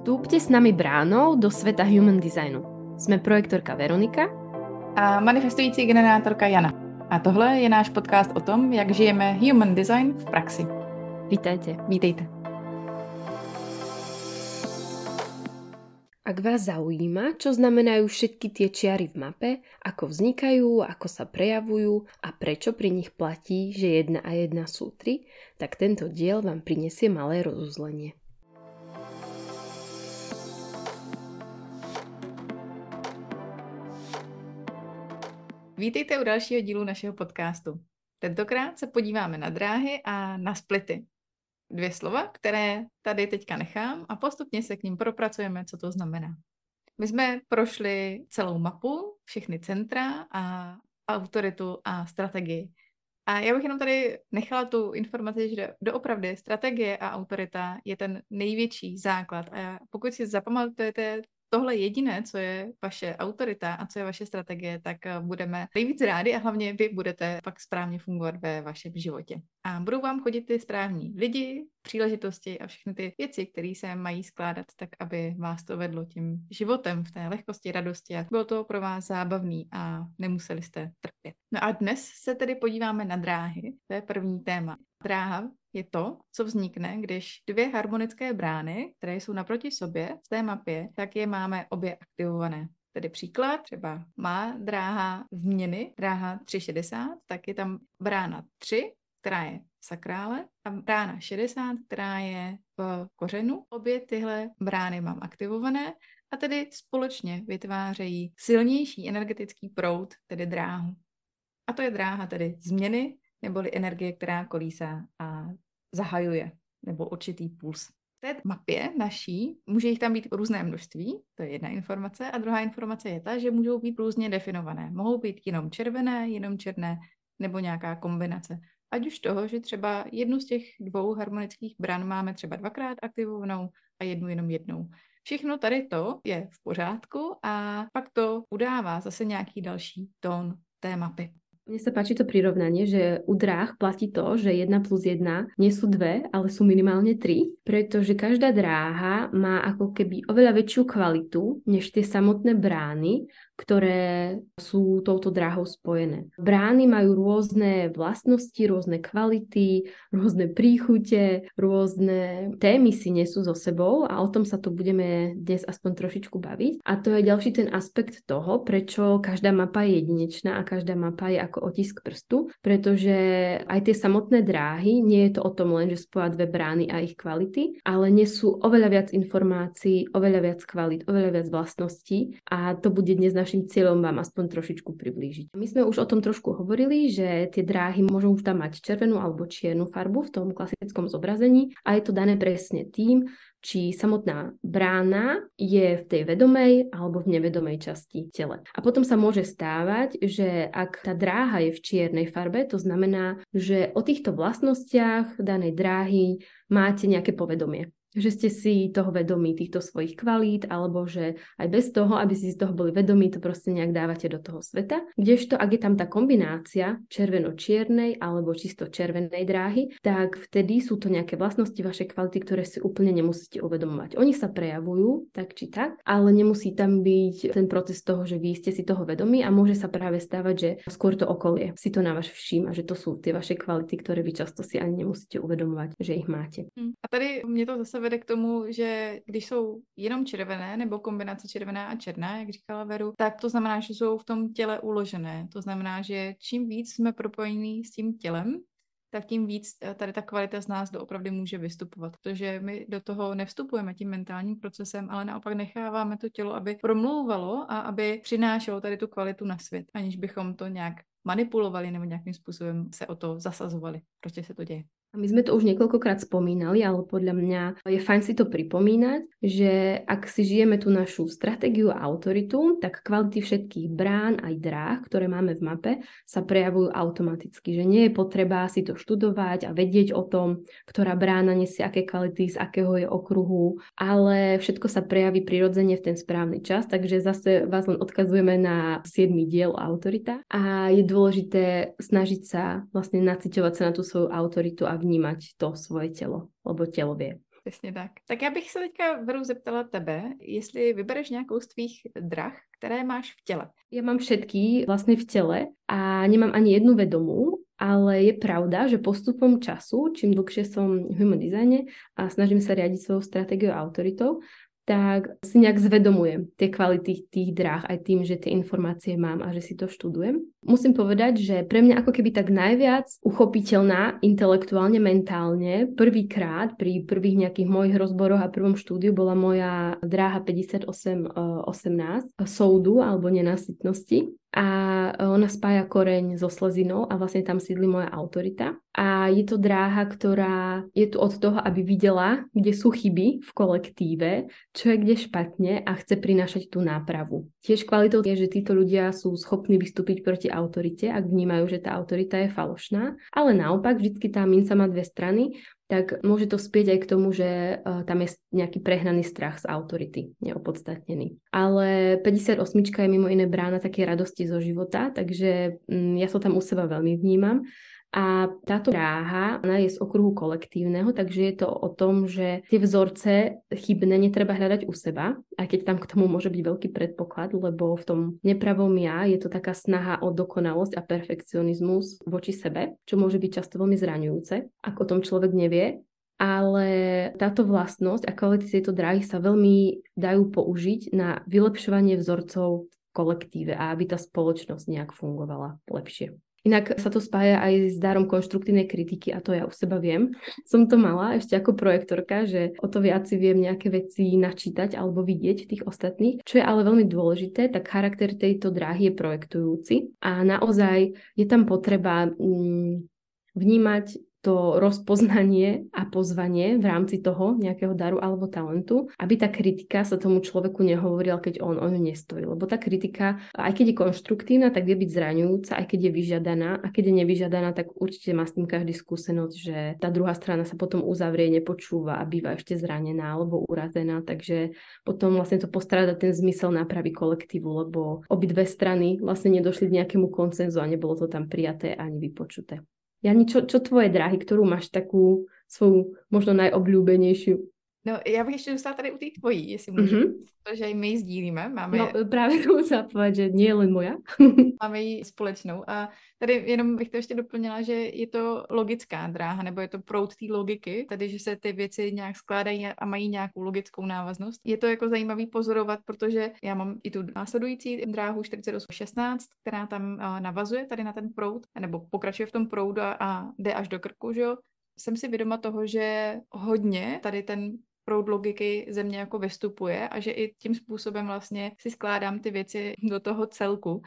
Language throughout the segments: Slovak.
Vstúpte s nami bránou do sveta human designu. Jsme projektorka Veronika a manifestující generátorka Jana. A tohle je náš podcast o tom, jak žijeme human design v praxi. Vítajte. Vítejte. Ak vás zaujíma, čo znamenajú všetky tie čiary v mape, ako vznikajú, ako sa prejavujú a prečo pri nich platí, že jedna a jedna sú tri, tak tento diel vám prinesie malé rozuzlenie. Vítejte u dalšího dílu našeho podcastu. Tentokrát se podíváme na dráhy a na splity. Dvě slova, které tady teďka nechám a postupně se k ním propracujeme, co to znamená. My jsme prošli celou mapu, všechny centra a autoritu a strategii. A já bych jenom tady nechala tu informaci, že doopravdy strategie a autorita je ten největší základ. A pokud si zapamatujete tohle jediné, co je vaše autorita a co je vaše strategie, tak eh, budeme nejvíc rádi a hlavně vy budete pak správně fungovat ve vašem životě. A budou vám chodit ty správní lidi, příležitosti a všechny ty věci, které se mají skládat tak, aby vás to vedlo tím životem v té lehkosti, radosti a bylo to pro vás zábavný a nemuseli jste trpět. No a dnes se tedy podíváme na dráhy. To je první téma. Dráha je to, co vznikne, když dvě harmonické brány, které jsou naproti sobě v té mapě, tak je máme obě aktivované. Tedy příklad, třeba má dráha změny, dráha 360, tak je tam brána 3, která je v sakrále, a brána 60, která je v kořenu. Obě tyhle brány mám aktivované a tedy společně vytvářejí silnější energetický proud, tedy dráhu. A to je dráha tedy změny, neboli energie, která kolísá a zahajuje, nebo určitý puls. V té mapě naší může jich tam být různé množství, to je jedna informace, a druhá informace je ta, že můžou být různě definované. Mohou být jenom červené, jenom černé, nebo nějaká kombinace. Ať už toho, že třeba jednu z těch dvou harmonických bran máme třeba dvakrát aktivovanou a jednu jenom jednou. Všechno tady to je v pořádku a pak to udává zase nějaký další tón té mapy. Mne sa páči to prirovnanie, že u dráh platí to, že 1 plus 1 nie sú dve, ale sú minimálne 3, pretože každá dráha má ako keby oveľa väčšiu kvalitu než tie samotné brány, ktoré sú touto dráhou spojené. Brány majú rôzne vlastnosti, rôzne kvality, rôzne príchute, rôzne témy si nesú so sebou a o tom sa tu budeme dnes aspoň trošičku baviť. A to je ďalší ten aspekt toho, prečo každá mapa je jedinečná a každá mapa je ako otisk prstu, pretože aj tie samotné dráhy, nie je to o tom len, že spoja dve brány a ich kvality, ale nesú oveľa viac informácií, oveľa viac kvalit, oveľa viac vlastností a to bude dnes náš našim cieľom vám aspoň trošičku priblížiť. My sme už o tom trošku hovorili, že tie dráhy môžu už tam mať červenú alebo čiernu farbu v tom klasickom zobrazení a je to dané presne tým, či samotná brána je v tej vedomej alebo v nevedomej časti tele. A potom sa môže stávať, že ak tá dráha je v čiernej farbe, to znamená, že o týchto vlastnostiach danej dráhy máte nejaké povedomie že ste si toho vedomí, týchto svojich kvalít, alebo že aj bez toho, aby si z toho boli vedomí, to proste nejak dávate do toho sveta. Kdežto, ak je tam tá kombinácia červeno-čiernej alebo čisto červenej dráhy, tak vtedy sú to nejaké vlastnosti vašej kvality, ktoré si úplne nemusíte uvedomovať. Oni sa prejavujú tak či tak, ale nemusí tam byť ten proces toho, že vy ste si toho vedomí a môže sa práve stávať, že skôr to okolie si to na vás všíma, že to sú tie vaše kvality, ktoré vy často si ani nemusíte uvedomovať, že ich máte. Hm. A tady mě to zase vede k tomu, že když jsou jenom červené nebo kombinace červená a černá, jak říkala Veru, tak to znamená, že jsou v tom těle uložené. To znamená, že čím víc jsme propojení s tím tělem, tak tím víc eh, tady ta kvalita z nás doopravdy může vystupovat. Protože my do toho nevstupujeme tím mentálním procesem, ale naopak necháváme to tělo, aby promlouvalo a aby přinášelo tady tu kvalitu na svět, aniž bychom to nějak manipulovali nebo nějakým způsobem se o to zasazovali. Proč se to děje? My sme to už niekoľkokrát spomínali, ale podľa mňa je fajn si to pripomínať, že ak si žijeme tú našu stratégiu a autoritu, tak kvality všetkých brán aj dráh, ktoré máme v mape, sa prejavujú automaticky. Že nie je potreba si to študovať a vedieť o tom, ktorá brána nesie aké kvality, z akého je okruhu, ale všetko sa prejaví prirodzene v ten správny čas, takže zase vás len odkazujeme na 7. diel autorita a je dôležité snažiť sa vlastne naciťovať sa na tú svoju autoritu a vnímať to svoje telo, lebo telo vie. Přesně tak. Tak já bych se teďka Veru zeptala tebe, jestli vybereš nějakou z tvých drah, které máš v těle. Ja mám všetky vlastne v tele a nemám ani jednu vedomú, ale je pravda, že postupom času, čím dlhšie som v human designe a snažím sa riadiť svojou stratégiou a autoritou, tak si nejak zvedomujem tie kvality tých dráh aj tým, že tie informácie mám a že si to študujem. Musím povedať, že pre mňa ako keby tak najviac uchopiteľná intelektuálne, mentálne, prvýkrát pri prvých nejakých mojich rozboroch a prvom štúdiu bola moja dráha 5818 soudu alebo nenasytnosti a ona spája koreň so slezinou a vlastne tam sídli moja autorita. A je to dráha, ktorá je tu od toho, aby videla, kde sú chyby v kolektíve, čo je kde špatne a chce prinášať tú nápravu. Tiež kvalitou je, že títo ľudia sú schopní vystúpiť proti autorite, ak vnímajú, že tá autorita je falošná. Ale naopak, vždy tá minca má dve strany tak môže to spieť aj k tomu, že uh, tam je nejaký prehnaný strach z autority, neopodstatnený. Ale 58 je mimo iné brána také radosti zo života, takže um, ja to tam u seba veľmi vnímam. A táto dráha, ona je z okruhu kolektívneho, takže je to o tom, že tie vzorce chybné netreba hľadať u seba, aj keď tam k tomu môže byť veľký predpoklad, lebo v tom nepravom ja je to taká snaha o dokonalosť a perfekcionizmus voči sebe, čo môže byť často veľmi zraňujúce, ak o tom človek nevie. Ale táto vlastnosť a kvality tejto dráhy sa veľmi dajú použiť na vylepšovanie vzorcov v kolektíve a aby tá spoločnosť nejak fungovala lepšie. Inak sa to spája aj s darom konštruktívnej kritiky a to ja u seba viem. Som to mala ešte ako projektorka, že o to viac si viem nejaké veci načítať alebo vidieť tých ostatných. Čo je ale veľmi dôležité, tak charakter tejto dráhy je projektujúci a naozaj je tam potreba mm, vnímať to rozpoznanie a pozvanie v rámci toho nejakého daru alebo talentu, aby tá kritika sa tomu človeku nehovorila, keď on o ňu nestojí. Lebo tá kritika, aj keď je konštruktívna, tak vie byť zraňujúca, aj keď je vyžiadaná. A keď je nevyžiadaná, tak určite má s tým každý skúsenosť, že tá druhá strana sa potom uzavrie, nepočúva a býva ešte zranená alebo urazená. Takže potom vlastne to postráda ten zmysel nápravy kolektívu, lebo obidve strany vlastne nedošli k nejakému koncenzu a nebolo to tam prijaté ani vypočuté. Jani, čo, čo tvoje dráhy, ktorú máš takú svoju možno najobľúbenejšiu? No, já bych ještě dostala tady u té tvojí, jestli můžu, mm-hmm. protože my ji sdílíme. Máme no, právě to musela povedať, že nie je len moja. máme ji společnou a tady jenom bych to ještě doplnila, že je to logická dráha, nebo je to proud té logiky, tedy že se ty věci nějak skládají a mají nějakou logickou návaznost. Je to jako zajímavý pozorovat, protože já mám i tu následující dráhu 4816, která tam navazuje tady na ten proud, nebo pokračuje v tom proudu a, a jde až do krku, že jo jsem si vědoma toho, že hodně tady ten proud logiky země jako vystupuje a že i tím způsobem vlastně si skládám ty věci do toho celku.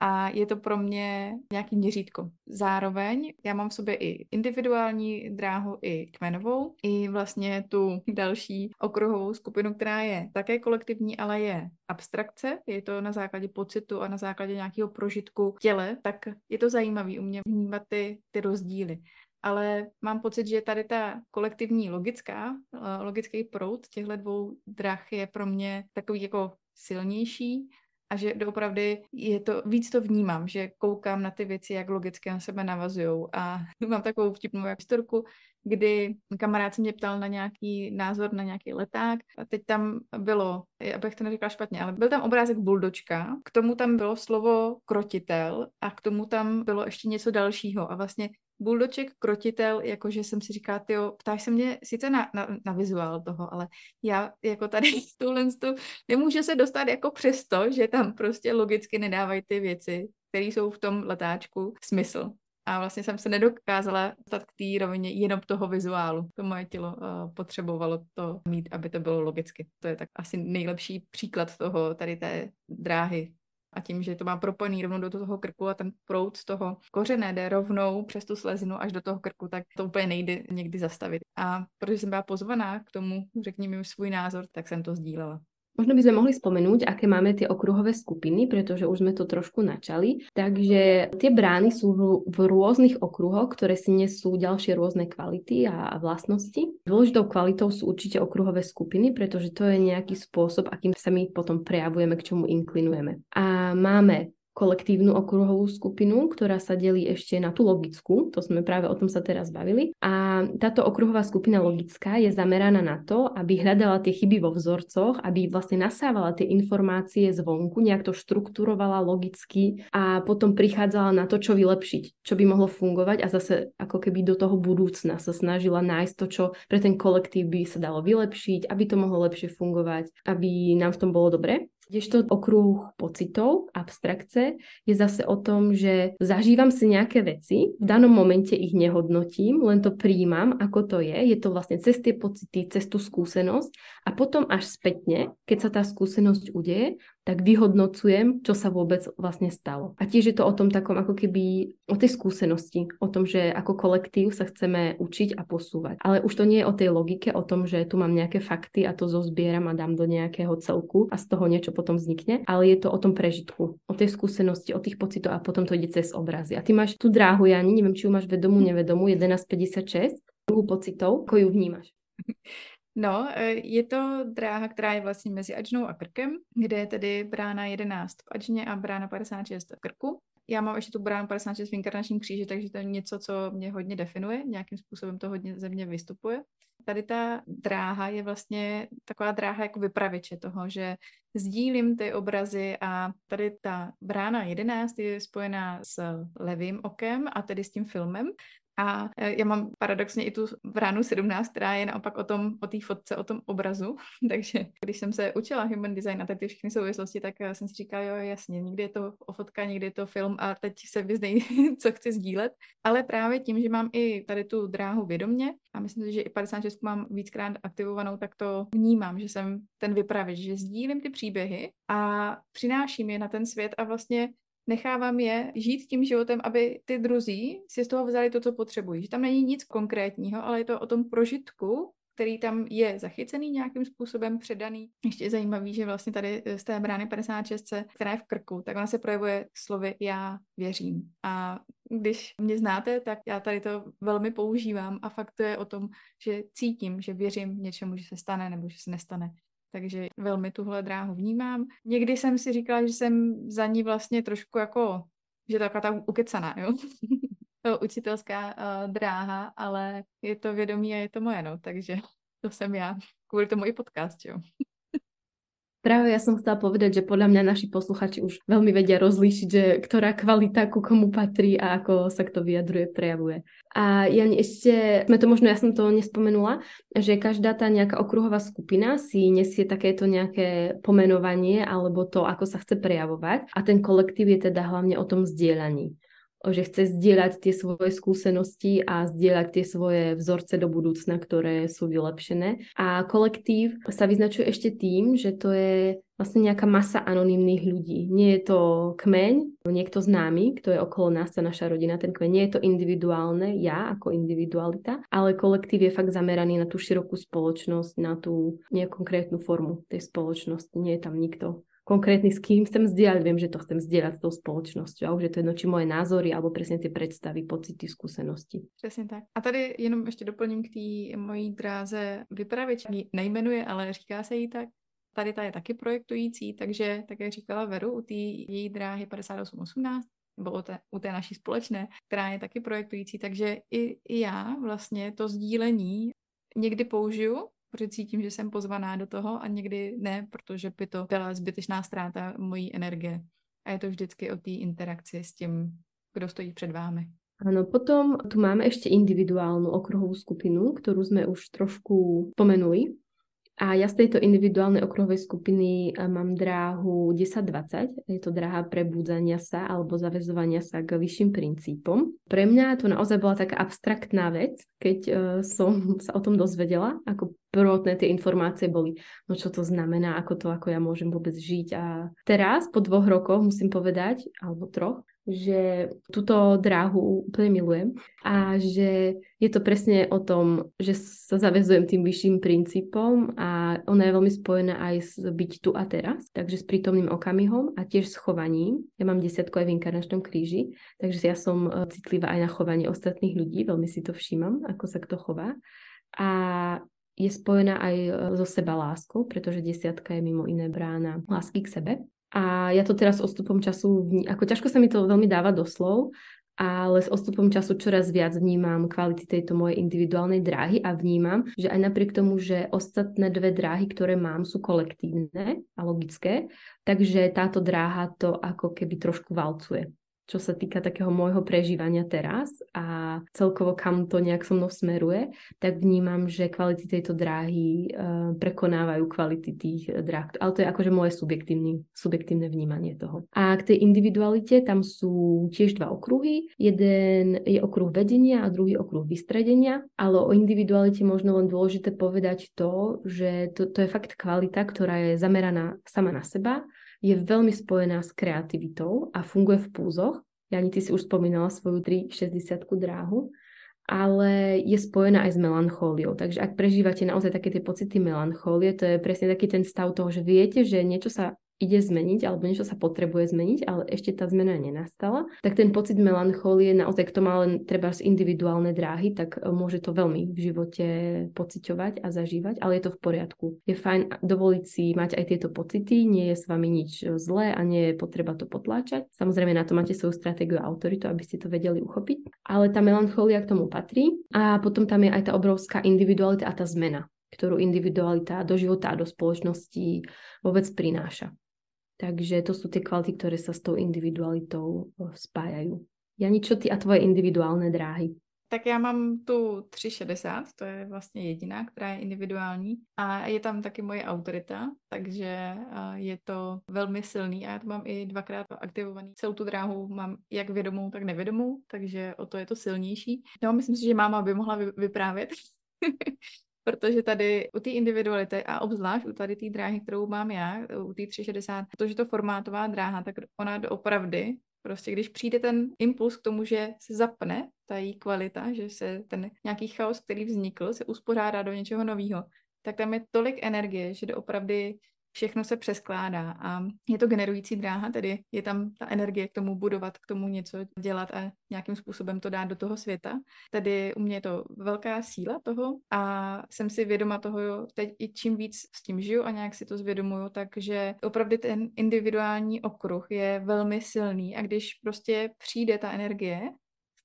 A je to pro mě nějaký měřítko. Zároveň já mám v sobě i individuální dráhu, i kmenovou, i vlastně tu další okruhovou skupinu, která je také kolektivní, ale je abstrakce, je to na základě pocitu a na základě nějakého prožitku těle, tak je to zajímavé u mě vnímat ty, ty rozdíly ale mám pocit, že tady ta kolektivní logická, eh, logický proud těchto dvou drah je pro mě takový jako silnější a že doopravdy je to, víc to vnímám, že koukám na ty věci, jak logicky na sebe navazují. A mám takovou vtipnou historku, kdy kamarád se mě ptal na nějaký názor na nějaký leták a teď tam bylo, abych to neříkala špatně, ale byl tam obrázek buldočka, k tomu tam bylo slovo krotitel a k tomu tam bylo ještě něco dalšího. A vlastně buldoček, krotitel, jakože jsem si říkala, ty ptáš se mě sice na, na, na vizuál toho, ale já jako tady tuhle tu nemůžu se dostat jako přesto, že tam prostě logicky nedávají ty věci, které jsou v tom letáčku smysl. A vlastně jsem se nedokázala dostat k té rovině jenom toho vizuálu. To moje tělo uh, potřebovalo to mít, aby to bylo logicky. To je tak asi nejlepší příklad toho, tady té dráhy a tím, že to má propojený rovnou do toho krku a ten proud z toho kořené jde rovnou přes tu slezinu až do toho krku, tak to úplně nejde někdy zastavit. A protože jsem byla pozvaná k tomu, řekni mi svůj názor, tak jsem to sdílela. Možno by sme mohli spomenúť, aké máme tie okruhové skupiny, pretože už sme to trošku načali. Takže tie brány sú v, rôznych okruhoch, ktoré si nesú ďalšie rôzne kvality a vlastnosti. Dôležitou kvalitou sú určite okruhové skupiny, pretože to je nejaký spôsob, akým sa my potom prejavujeme, k čomu inklinujeme. A máme kolektívnu okruhovú skupinu, ktorá sa delí ešte na tú logickú, to sme práve o tom sa teraz bavili. A táto okruhová skupina logická je zameraná na to, aby hľadala tie chyby vo vzorcoch, aby vlastne nasávala tie informácie zvonku, nejak to štrukturovala logicky a potom prichádzala na to, čo vylepšiť, čo by mohlo fungovať a zase ako keby do toho budúcna sa snažila nájsť to, čo pre ten kolektív by sa dalo vylepšiť, aby to mohlo lepšie fungovať, aby nám v tom bolo dobre. Kdežto okruh pocitov, abstrakce, je zase o tom, že zažívam si nejaké veci, v danom momente ich nehodnotím, len to príjmam, ako to je. Je to vlastne cez tie pocity, cez tú skúsenosť a potom až spätne, keď sa tá skúsenosť udeje, tak vyhodnocujem, čo sa vôbec vlastne stalo. A tiež je to o tom takom ako keby o tej skúsenosti, o tom, že ako kolektív sa chceme učiť a posúvať. Ale už to nie je o tej logike, o tom, že tu mám nejaké fakty a to zozbieram a dám do nejakého celku a z toho niečo potom vznikne, ale je to o tom prežitku, o tej skúsenosti, o tých pocitoch a potom to ide cez obrazy. A ty máš tú dráhu, Jani, neviem, či ju máš vedomú, nevedomú, 1156, druhu pocitov, ako ju vnímaš? No, e, je to dráha, která je vlastně mezi Ačnou a Krkem, kde je tedy brána 11 v Ačně a brána 56 v Krku. Já mám ještě tu bránu 56 v inkarnačním kříži, takže to je něco, co mě hodně definuje, nějakým způsobem to hodně ze mě vystupuje. Tady ta dráha je vlastně taková dráha jako vypraviče toho, že sdílím ty obrazy a tady ta brána 11 je spojená s levým okem a tedy s tím filmem a e, já mám paradoxně i tu bránu 17, která je naopak o tom, o té fotce, o tom obrazu. Takže když jsem se učila human design a ty všechny souvislosti, tak e, jsem si říkala, jo, jasně, někdy je to o fotka, někdy je to film a teď se vyznej, co chci sdílet. Ale právě tím, že mám i tady tu dráhu vědomě a myslím si, že i 56 mám víckrát aktivovanou, tak to vnímám, že jsem ten vypravěč, že sdílím ty příběhy a přináším je na ten svět a vlastně nechávám je žít tím životem, aby ty druzí si z toho vzali to, co potřebují. Že tam není nic konkrétního, ale je to o tom prožitku, který tam je zachycený nějakým způsobem, předaný. Ještě je zajímavý, že vlastně tady z té brány 56, která je v krku, tak ona se projevuje slovy já věřím. A když mě znáte, tak já tady to velmi používám a fakt to je o tom, že cítím, že věřím něčemu, že se stane nebo že se nestane takže velmi tuhle dráhu vnímám. Někdy jsem si říkala, že jsem za ní vlastně trošku jako, že taková ta ukecaná, jo. učitelská uh, dráha, ale je to vědomí a je to moje, no, takže to jsem já. Kvůli tomu i podcast, jo. Práve ja som chcela povedať, že podľa mňa naši posluchači už veľmi vedia rozlíšiť, že ktorá kvalita ku komu patrí a ako sa kto vyjadruje, prejavuje. A Jani, ešte sme to možno, ja som to nespomenula, že každá tá nejaká okruhová skupina si nesie takéto nejaké pomenovanie alebo to, ako sa chce prejavovať a ten kolektív je teda hlavne o tom zdieľaní že chce zdieľať tie svoje skúsenosti a zdieľať tie svoje vzorce do budúcna, ktoré sú vylepšené. A kolektív sa vyznačuje ešte tým, že to je vlastne nejaká masa anonimných ľudí. Nie je to kmeň, niekto známy, kto je okolo nás, tá naša rodina, ten kmeň. Nie je to individuálne, ja ako individualita, ale kolektív je fakt zameraný na tú širokú spoločnosť, na tú nekonkrétnu formu tej spoločnosti. Nie je tam nikto konkrétny, s kým chcem zdieľať, viem, že to chcem zdieľať s tou společnosťou a už je to jedno, či moje názory alebo presne tie predstavy, pocity, skúsenosti. Přesně tak. A tady jenom ještě doplním k té mojí dráze vypravěč, nejmenuje, ale říká se jí tak. Tady ta je taky projektující, takže, tak jak říkala Veru, u té její dráhy 5818, nebo u té, u té naší společné, která je taky projektující, takže i, i já vlastně to sdílení někdy použiju protože cítím, že jsem pozvaná do toho a někdy ne, protože by to byla zbytečná ztráta mojí energie. A je to vždycky o té interakci s tím, kdo stojí před vámi. Áno, potom tu máme ešte individuálnu okruhovú skupinu, ktorú sme už trošku pomenuli. A ja z tejto individuálnej okruhovej skupiny eh, mám dráhu 10-20. Je to dráha prebudzania sa alebo zavezovania sa k vyšším princípom. Pre mňa to naozaj bola taká abstraktná vec, keď uh, som sa o tom dozvedela, ako prvotné tie informácie boli, no čo to znamená, ako to, ako ja môžem vôbec žiť. A teraz, po dvoch rokoch, musím povedať, alebo troch, že túto dráhu úplne milujem a že je to presne o tom, že sa zavezujem tým vyšším princípom a ona je veľmi spojená aj s byť tu a teraz, takže s prítomným okamihom a tiež s chovaním. Ja mám desiatku aj v inkarnačnom kríži, takže ja som e, citlivá aj na chovanie ostatných ľudí, veľmi si to všímam, ako sa kto chová. A je spojená aj e, so seba láskou, pretože desiatka je mimo iné brána lásky k sebe. A ja to teraz s odstupom času, ako ťažko sa mi to veľmi dáva do slov, ale s odstupom času čoraz viac vnímam kvality tejto mojej individuálnej dráhy a vnímam, že aj napriek tomu, že ostatné dve dráhy, ktoré mám, sú kolektívne a logické, takže táto dráha to ako keby trošku valcuje čo sa týka takého môjho prežívania teraz a celkovo kam to nejak so mnou smeruje, tak vnímam, že kvality tejto dráhy uh, prekonávajú kvality tých dráh. Ale to je akože moje subjektívne vnímanie toho. A k tej individualite tam sú tiež dva okruhy. Jeden je okruh vedenia a druhý okruh vystredenia, ale o individualite možno len dôležité povedať to, že to, to je fakt kvalita, ktorá je zameraná sama na seba je veľmi spojená s kreativitou a funguje v púzoch. Jani, ty si už spomínala svoju 360 dráhu, ale je spojená aj s melanchóliou. Takže ak prežívate naozaj také tie pocity melanchólie, to je presne taký ten stav toho, že viete, že niečo sa ide zmeniť alebo niečo sa potrebuje zmeniť, ale ešte tá zmena nenastala, tak ten pocit melanchólie, naozaj kto má len treba z individuálne dráhy, tak e, môže to veľmi v živote pociťovať a zažívať, ale je to v poriadku. Je fajn dovoliť si mať aj tieto pocity, nie je s vami nič e, zlé a nie je potreba to potláčať. Samozrejme na to máte svoju stratégiu a autoritu, aby ste to vedeli uchopiť, ale tá melanchólia k tomu patrí a potom tam je aj tá obrovská individualita a tá zmena ktorú individualita do života a do spoločnosti vôbec prináša. Takže to sú tie kvality, ktoré sa s tou individualitou spájajú. Jani, čo ty a tvoje individuálne dráhy? Tak já mám tu 360, to je vlastně jediná, která je individuální a je tam taky moje autorita, takže je to velmi silný a já to mám i dvakrát aktivovaný. Celou tu dráhu mám jak vědomou, tak nevědomou, takže o to je to silnější. No myslím si, že máma by mohla vyprávět, protože tady u té individuality a obzvlášť u tady té dráhy, kterou mám já, u té 360, protože to formátová dráha, tak ona doopravdy Prostě když přijde ten impuls k tomu, že se zapne ta její kvalita, že se ten nějaký chaos, který vznikl, se uspořádá do něčeho nového, tak tam je tolik energie, že doopravdy všechno se přeskládá a je to generující dráha, tedy je tam ta energie k tomu budovat, k tomu něco dělat a nějakým způsobem to dát do toho světa. Tedy u mě je to velká síla toho a jsem si vědoma toho teď i čím víc s tím žiju a nějak si to zvědomuju, takže opravdu ten individuální okruh je velmi silný a když prostě přijde ta energie,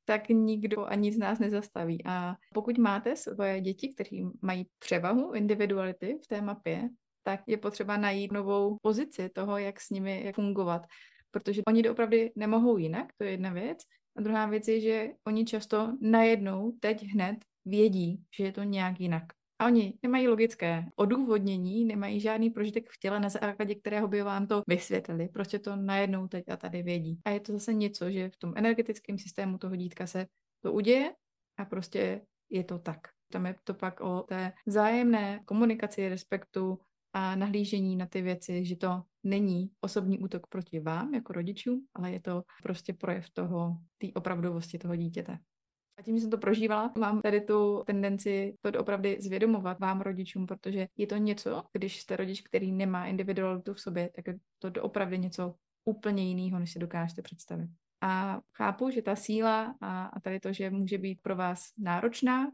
tak nikdo a nic z nás nezastaví. A pokud máte svoje děti, kteří mají převahu individuality v té mapě, tak je potřeba najít novou pozici toho, jak s nimi jak fungovat. Protože oni opravdu nemohou jinak, to je jedna věc. A druhá věc je, že oni často najednou, teď hned, vědí, že je to nějak jinak. A oni nemají logické odůvodnění, nemají žádný prožitek v těle, na základě kterého by vám to vysvětlili. Prostě to najednou teď a tady vědí. A je to zase něco, že v tom energetickém systému toho dítka se to uděje a prostě je to tak. Tam je to pak o té vzájemné komunikaci, respektu, a nahlížení na ty věci, že to není osobní útok proti vám jako rodičům, ale je to prostě projev toho, té opravdovosti toho dítěte. A tím, že jsem to prožívala, mám tady tu tendenci to opravdu zvědomovat vám rodičům, protože je to něco, když jste rodič, který nemá individualitu v sobě, tak je to opravdu něco úplně jiného, než si dokážete představit. A chápu, že ta síla a, a tady to, že může být pro vás náročná,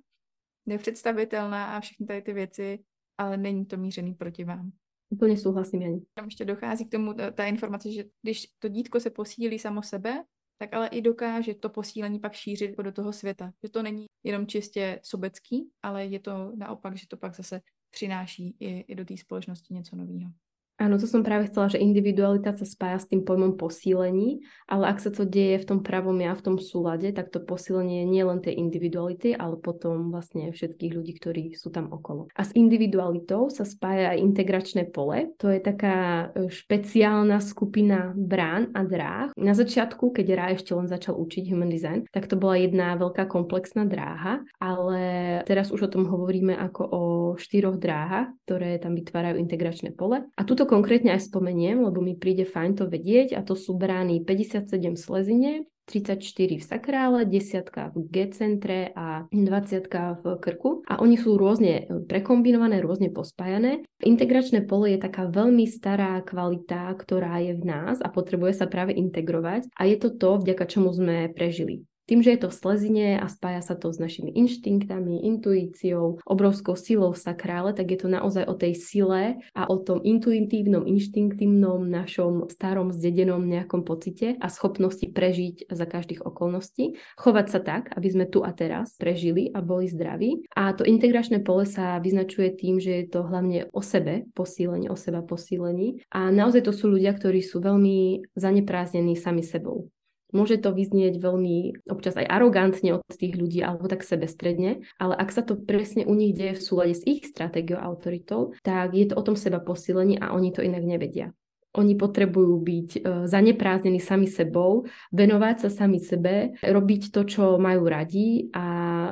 nepředstavitelná a všechny tady ty věci ale není to mířený proti vám. Úplně souhlasím, Janí. Tam ještě dochází k tomu ta, ta informace, že když to dítko se posílí samo sebe, tak ale i dokáže to posílení pak šířit do toho světa. Že to není jenom čistě sobecký, ale je to naopak, že to pak zase přináší i, i do té společnosti něco nového. Áno, to som práve chcela, že individualita sa spája s tým pojmom posílení, ale ak sa to deje v tom pravom ja, v tom súlade, tak to posílenie nie len tej individuality, ale potom vlastne všetkých ľudí, ktorí sú tam okolo. A s individualitou sa spája aj integračné pole. To je taká e, špeciálna skupina brán a dráh. Na začiatku, keď Rá ešte len začal učiť human design, tak to bola jedna veľká komplexná dráha, ale teraz už o tom hovoríme ako o štyroch dráhach, ktoré tam vytvárajú integračné pole. A tuto konkrétne aj spomeniem, lebo mi príde fajn to vedieť a to sú brány 57 v slezine, 34 v sakrále, 10 v G-centre a 20 v krku. A oni sú rôzne prekombinované, rôzne pospájané. Integračné pole je taká veľmi stará kvalita, ktorá je v nás a potrebuje sa práve integrovať. A je to to, vďaka čomu sme prežili Tým, že je to v slezine a spája sa to s našimi inštinktami, intuíciou, obrovskou silou sakrále, tak je to naozaj o tej sile a o tom intuitívnom, inštinktívnom našom starom zdedenom nejakom pocite a schopnosti prežiť za každých okolností. Chovať sa tak, aby sme tu a teraz prežili a boli zdraví. A to integračné pole sa vyznačuje tým, že je to hlavne o sebe posílení, o seba posílení. A naozaj to sú ľudia, ktorí sú veľmi zaneprázdnení sami sebou. Môže to vyznieť veľmi občas aj arogantne od tých ľudí alebo tak sebestredne, ale ak sa to presne u nich deje v súlade s ich stratégiou autoritou, tak je to o tom seba posilení a oni to inak nevedia. Oni potrebujú byť e, zaneprázdnení sami sebou, venovať sa sami sebe, robiť to, čo majú radi a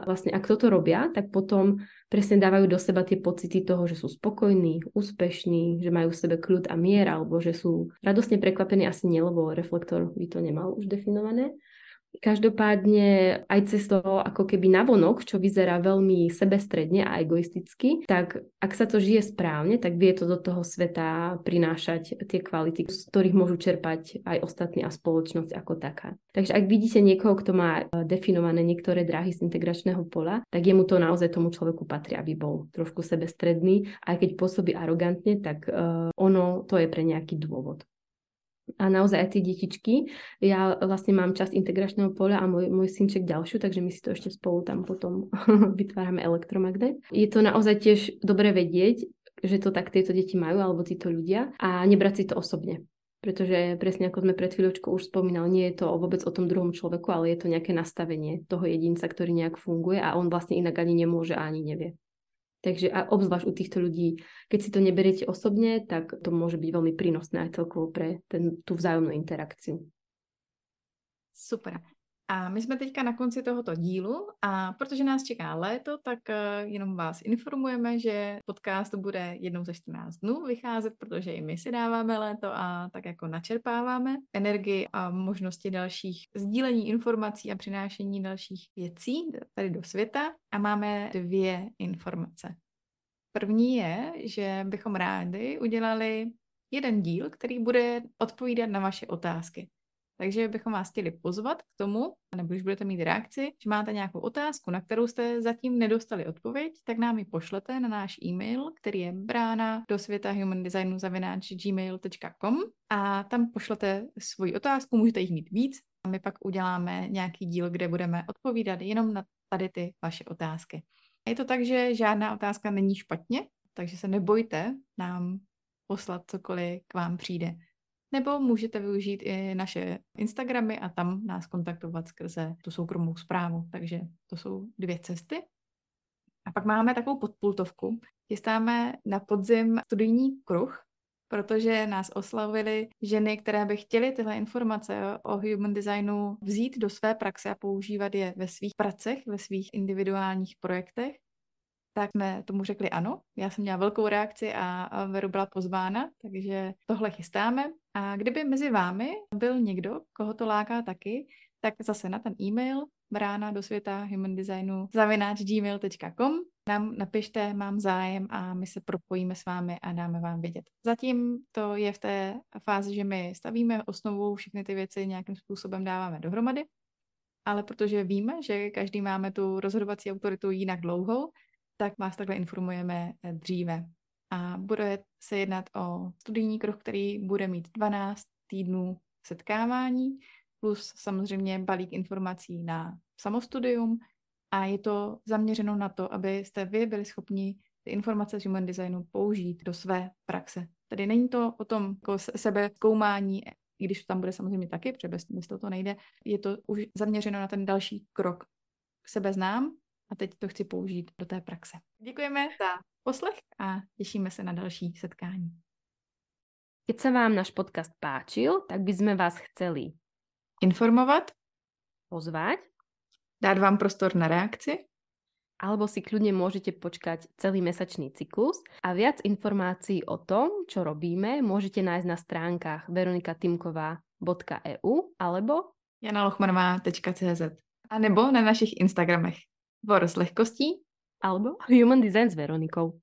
vlastne ak toto robia, tak potom presne dávajú do seba tie pocity toho, že sú spokojní, úspešní, že majú v sebe kľud a mier, alebo že sú radosne prekvapení, asi nie, lebo reflektor by to nemal už definované. Každopádne aj cez to ako keby navonok, čo vyzerá veľmi sebestredne a egoisticky, tak ak sa to žije správne, tak vie to do toho sveta prinášať tie kvality, z ktorých môžu čerpať aj ostatní a spoločnosť ako taká. Takže ak vidíte niekoho, kto má e, definované niektoré dráhy z integračného pola, tak jemu to naozaj tomu človeku patrí, aby bol trošku sebestredný. Aj keď pôsobí arogantne, tak uh, ono to je pre nejaký dôvod a naozaj aj tie detičky. Ja vlastne mám časť integračného poľa a môj, môj synček ďalšiu, takže my si to ešte spolu tam potom vytvárame elektromagnet. Je to naozaj tiež dobre vedieť, že to tak tieto deti majú alebo títo ľudia a nebrať si to osobne. Pretože presne ako sme pred chvíľočkou už spomínali, nie je to vôbec o tom druhom človeku, ale je to nejaké nastavenie toho jedinca, ktorý nejak funguje a on vlastne inak ani nemôže a ani nevie. Takže a obzvlášť u týchto ľudí, keď si to neberiete osobne, tak to môže byť veľmi prínosné aj celkovo pre ten, tú vzájomnú interakciu. Super. A my jsme teďka na konci tohoto dílu a protože nás čeká léto, tak uh, jenom vás informujeme, že podcast bude jednou za 14 dnů vycházet, protože i my si dáváme léto a tak jako načerpáváme energii a možnosti dalších sdílení informací a přinášení dalších věcí tady do světa a máme dvě informace. První je, že bychom rádi udělali jeden díl, který bude odpovídat na vaše otázky. Takže bychom vás chtěli pozvat k tomu, nebo když budete mít reakci, že máte nějakou otázku, na kterou jste zatím nedostali odpověď, tak nám ji pošlete na náš e-mail, který je brána do světa human designu gmail.com a tam pošlete svoji otázku, můžete jich mít víc. A my pak uděláme nějaký díl, kde budeme odpovídat jenom na tady ty vaše otázky. Je to tak, že žádná otázka není špatně, takže se nebojte nám poslat cokoliv k vám přijde nebo můžete využít i naše Instagramy a tam nás kontaktovat skrze tu soukromou zprávu. Takže to jsou dvě cesty. A pak máme takovou podpultovku. Chystáme na podzim studijní kruh, protože nás oslavili ženy, které by chtěly tyhle informace o human designu vzít do své praxe a používat je ve svých pracech, ve svých individuálních projektech tak jsme tomu řekli ano. Já jsem měla velkou reakci a Veru byla pozvána, takže tohle chystáme. A kdyby mezi vámi byl někdo, koho to láká taky, tak zase na ten e-mail brána do světa human designu zavináč gmail.com nám napište, mám zájem a my se propojíme s vámi a dáme vám vědět. Zatím to je v té fázi, že my stavíme osnovu, všechny ty věci nějakým způsobem dáváme dohromady, ale protože víme, že každý máme tu rozhodovací autoritu jinak dlouhou, tak vás takhle informujeme dříve. A bude se jednat o studijní kruh, který bude mít 12 týdnů setkávání, plus samozřejmě balík informací na samostudium a je to zaměřeno na to, abyste vy byli schopni ty informace z human designu použít do své praxe. Tedy není to o tom sebe zkoumání, i když to tam bude samozřejmě taky, protože bez toho to nejde, je to už zaměřeno na ten další krok. Sebe znám, a teď to chci použít do té praxe. Děkujeme za poslech a těšíme se na další setkání. Keď sa vám náš podcast páčil, tak by sme vás chceli informovať, pozvať, dať vám prostor na reakci, alebo si kľudne môžete počkať celý mesačný cyklus a viac informácií o tom, čo robíme, môžete nájsť na stránkach veronikatimková.eu alebo janalochmanová.cz a nebo na našich Instagramech. Vor s lehkostí alebo Human Design s Veronikou.